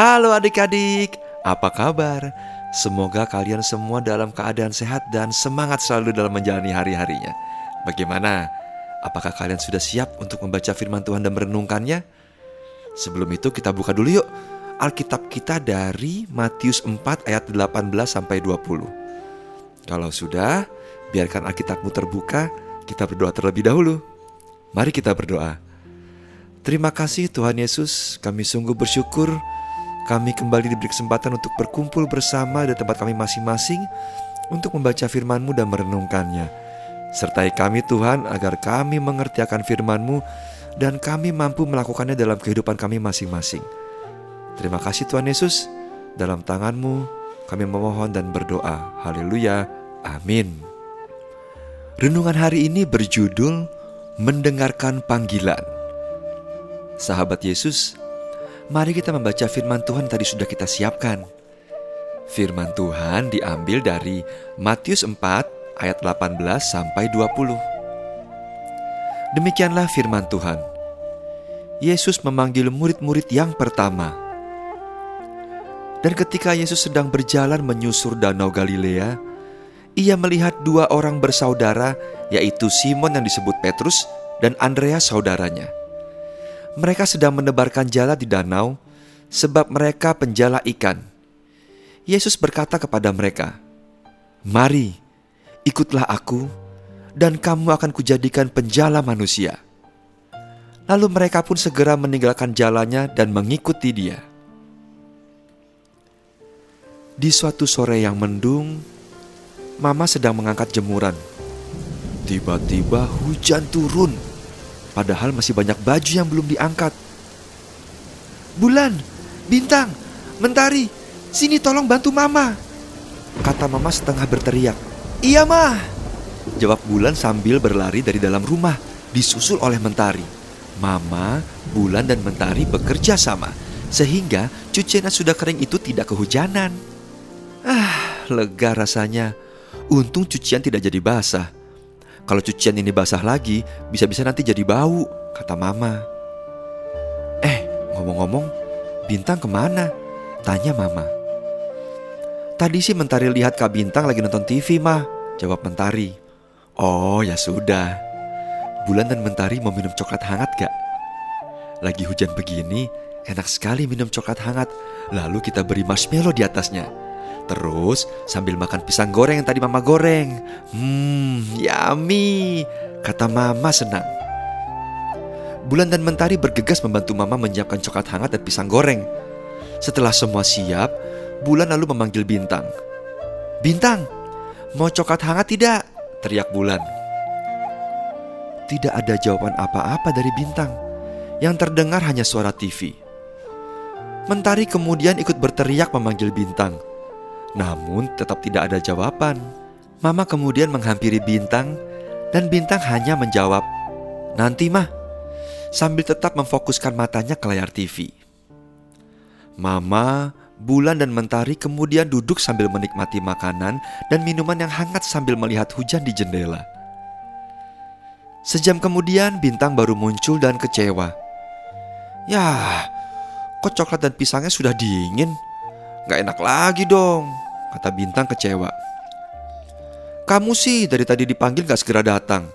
Halo adik-adik, apa kabar? Semoga kalian semua dalam keadaan sehat dan semangat selalu dalam menjalani hari-harinya. Bagaimana? Apakah kalian sudah siap untuk membaca firman Tuhan dan merenungkannya? Sebelum itu kita buka dulu yuk Alkitab kita dari Matius 4 ayat 18 sampai 20. Kalau sudah, biarkan Alkitabmu terbuka, kita berdoa terlebih dahulu. Mari kita berdoa. Terima kasih Tuhan Yesus, kami sungguh bersyukur kami kembali diberi kesempatan untuk berkumpul bersama di tempat kami masing-masing untuk membaca firman-Mu dan merenungkannya. Sertai kami Tuhan agar kami mengerti akan firman-Mu dan kami mampu melakukannya dalam kehidupan kami masing-masing. Terima kasih Tuhan Yesus, dalam tangan-Mu kami memohon dan berdoa. Haleluya. Amin. Renungan hari ini berjudul Mendengarkan Panggilan. Sahabat Yesus, Mari kita membaca firman Tuhan tadi sudah kita siapkan. Firman Tuhan diambil dari Matius 4 ayat 18 sampai 20. Demikianlah firman Tuhan. Yesus memanggil murid-murid yang pertama. Dan ketika Yesus sedang berjalan menyusur danau Galilea, ia melihat dua orang bersaudara, yaitu Simon yang disebut Petrus dan Andreas saudaranya mereka sedang menebarkan jala di danau, sebab mereka penjala ikan. Yesus berkata kepada mereka, "Mari, ikutlah Aku, dan kamu akan kujadikan penjala manusia." Lalu mereka pun segera meninggalkan jalannya dan mengikuti Dia. Di suatu sore yang mendung, Mama sedang mengangkat jemuran. Tiba-tiba hujan turun Padahal masih banyak baju yang belum diangkat. Bulan, bintang, mentari, sini tolong bantu mama. Kata mama setengah berteriak. Iya mah. Jawab Bulan sambil berlari dari dalam rumah, disusul oleh mentari. Mama, Bulan dan mentari bekerja sama, sehingga cucian yang sudah kering itu tidak kehujanan. Ah, lega rasanya. Untung cucian tidak jadi basah. Kalau cucian ini basah lagi, bisa-bisa nanti jadi bau, kata mama. Eh, ngomong-ngomong, Bintang ke mana? Tanya mama. Tadi sih Mentari lihat Kak Bintang lagi nonton TV, mah. Jawab Mentari. Oh, ya sudah. Bulan dan Mentari mau minum coklat hangat gak? Lagi hujan begini, enak sekali minum coklat hangat. Lalu kita beri marshmallow di atasnya. Terus sambil makan pisang goreng yang tadi mama goreng. Hmm, yummy, kata mama senang. Bulan dan Mentari bergegas membantu mama menyiapkan coklat hangat dan pisang goreng. Setelah semua siap, Bulan lalu memanggil Bintang. Bintang, mau coklat hangat tidak? Teriak Bulan. Tidak ada jawaban apa-apa dari Bintang. Yang terdengar hanya suara TV. Mentari kemudian ikut berteriak memanggil Bintang. Namun tetap tidak ada jawaban. Mama kemudian menghampiri Bintang dan Bintang hanya menjawab, "Nanti, Mah." Sambil tetap memfokuskan matanya ke layar TV. Mama, Bulan dan Mentari kemudian duduk sambil menikmati makanan dan minuman yang hangat sambil melihat hujan di jendela. Sejam kemudian Bintang baru muncul dan kecewa. "Yah, kok coklat dan pisangnya sudah dingin?" Gak enak lagi dong, kata Bintang kecewa. Kamu sih dari tadi dipanggil gak segera datang.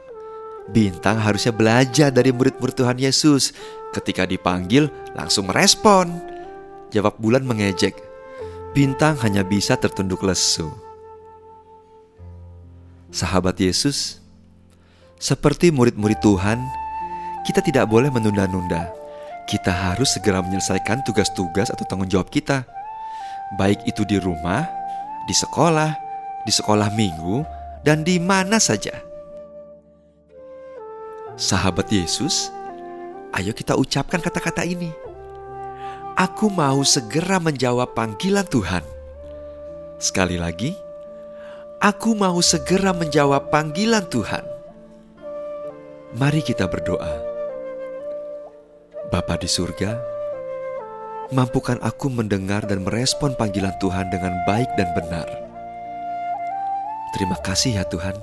Bintang harusnya belajar dari murid-murid Tuhan Yesus. Ketika dipanggil langsung merespon. Jawab bulan mengejek. Bintang hanya bisa tertunduk lesu. Sahabat Yesus, seperti murid-murid Tuhan, kita tidak boleh menunda-nunda. Kita harus segera menyelesaikan tugas-tugas atau tanggung jawab kita baik itu di rumah, di sekolah, di sekolah minggu, dan di mana saja. Sahabat Yesus, ayo kita ucapkan kata-kata ini. Aku mau segera menjawab panggilan Tuhan. Sekali lagi, aku mau segera menjawab panggilan Tuhan. Mari kita berdoa. Bapa di surga, mampukan aku mendengar dan merespon panggilan Tuhan dengan baik dan benar. Terima kasih ya Tuhan.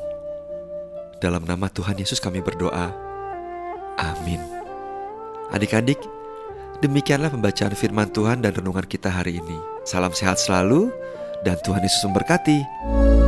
Dalam nama Tuhan Yesus kami berdoa. Amin. Adik-adik, Demikianlah pembacaan firman Tuhan dan renungan kita hari ini. Salam sehat selalu, dan Tuhan Yesus memberkati.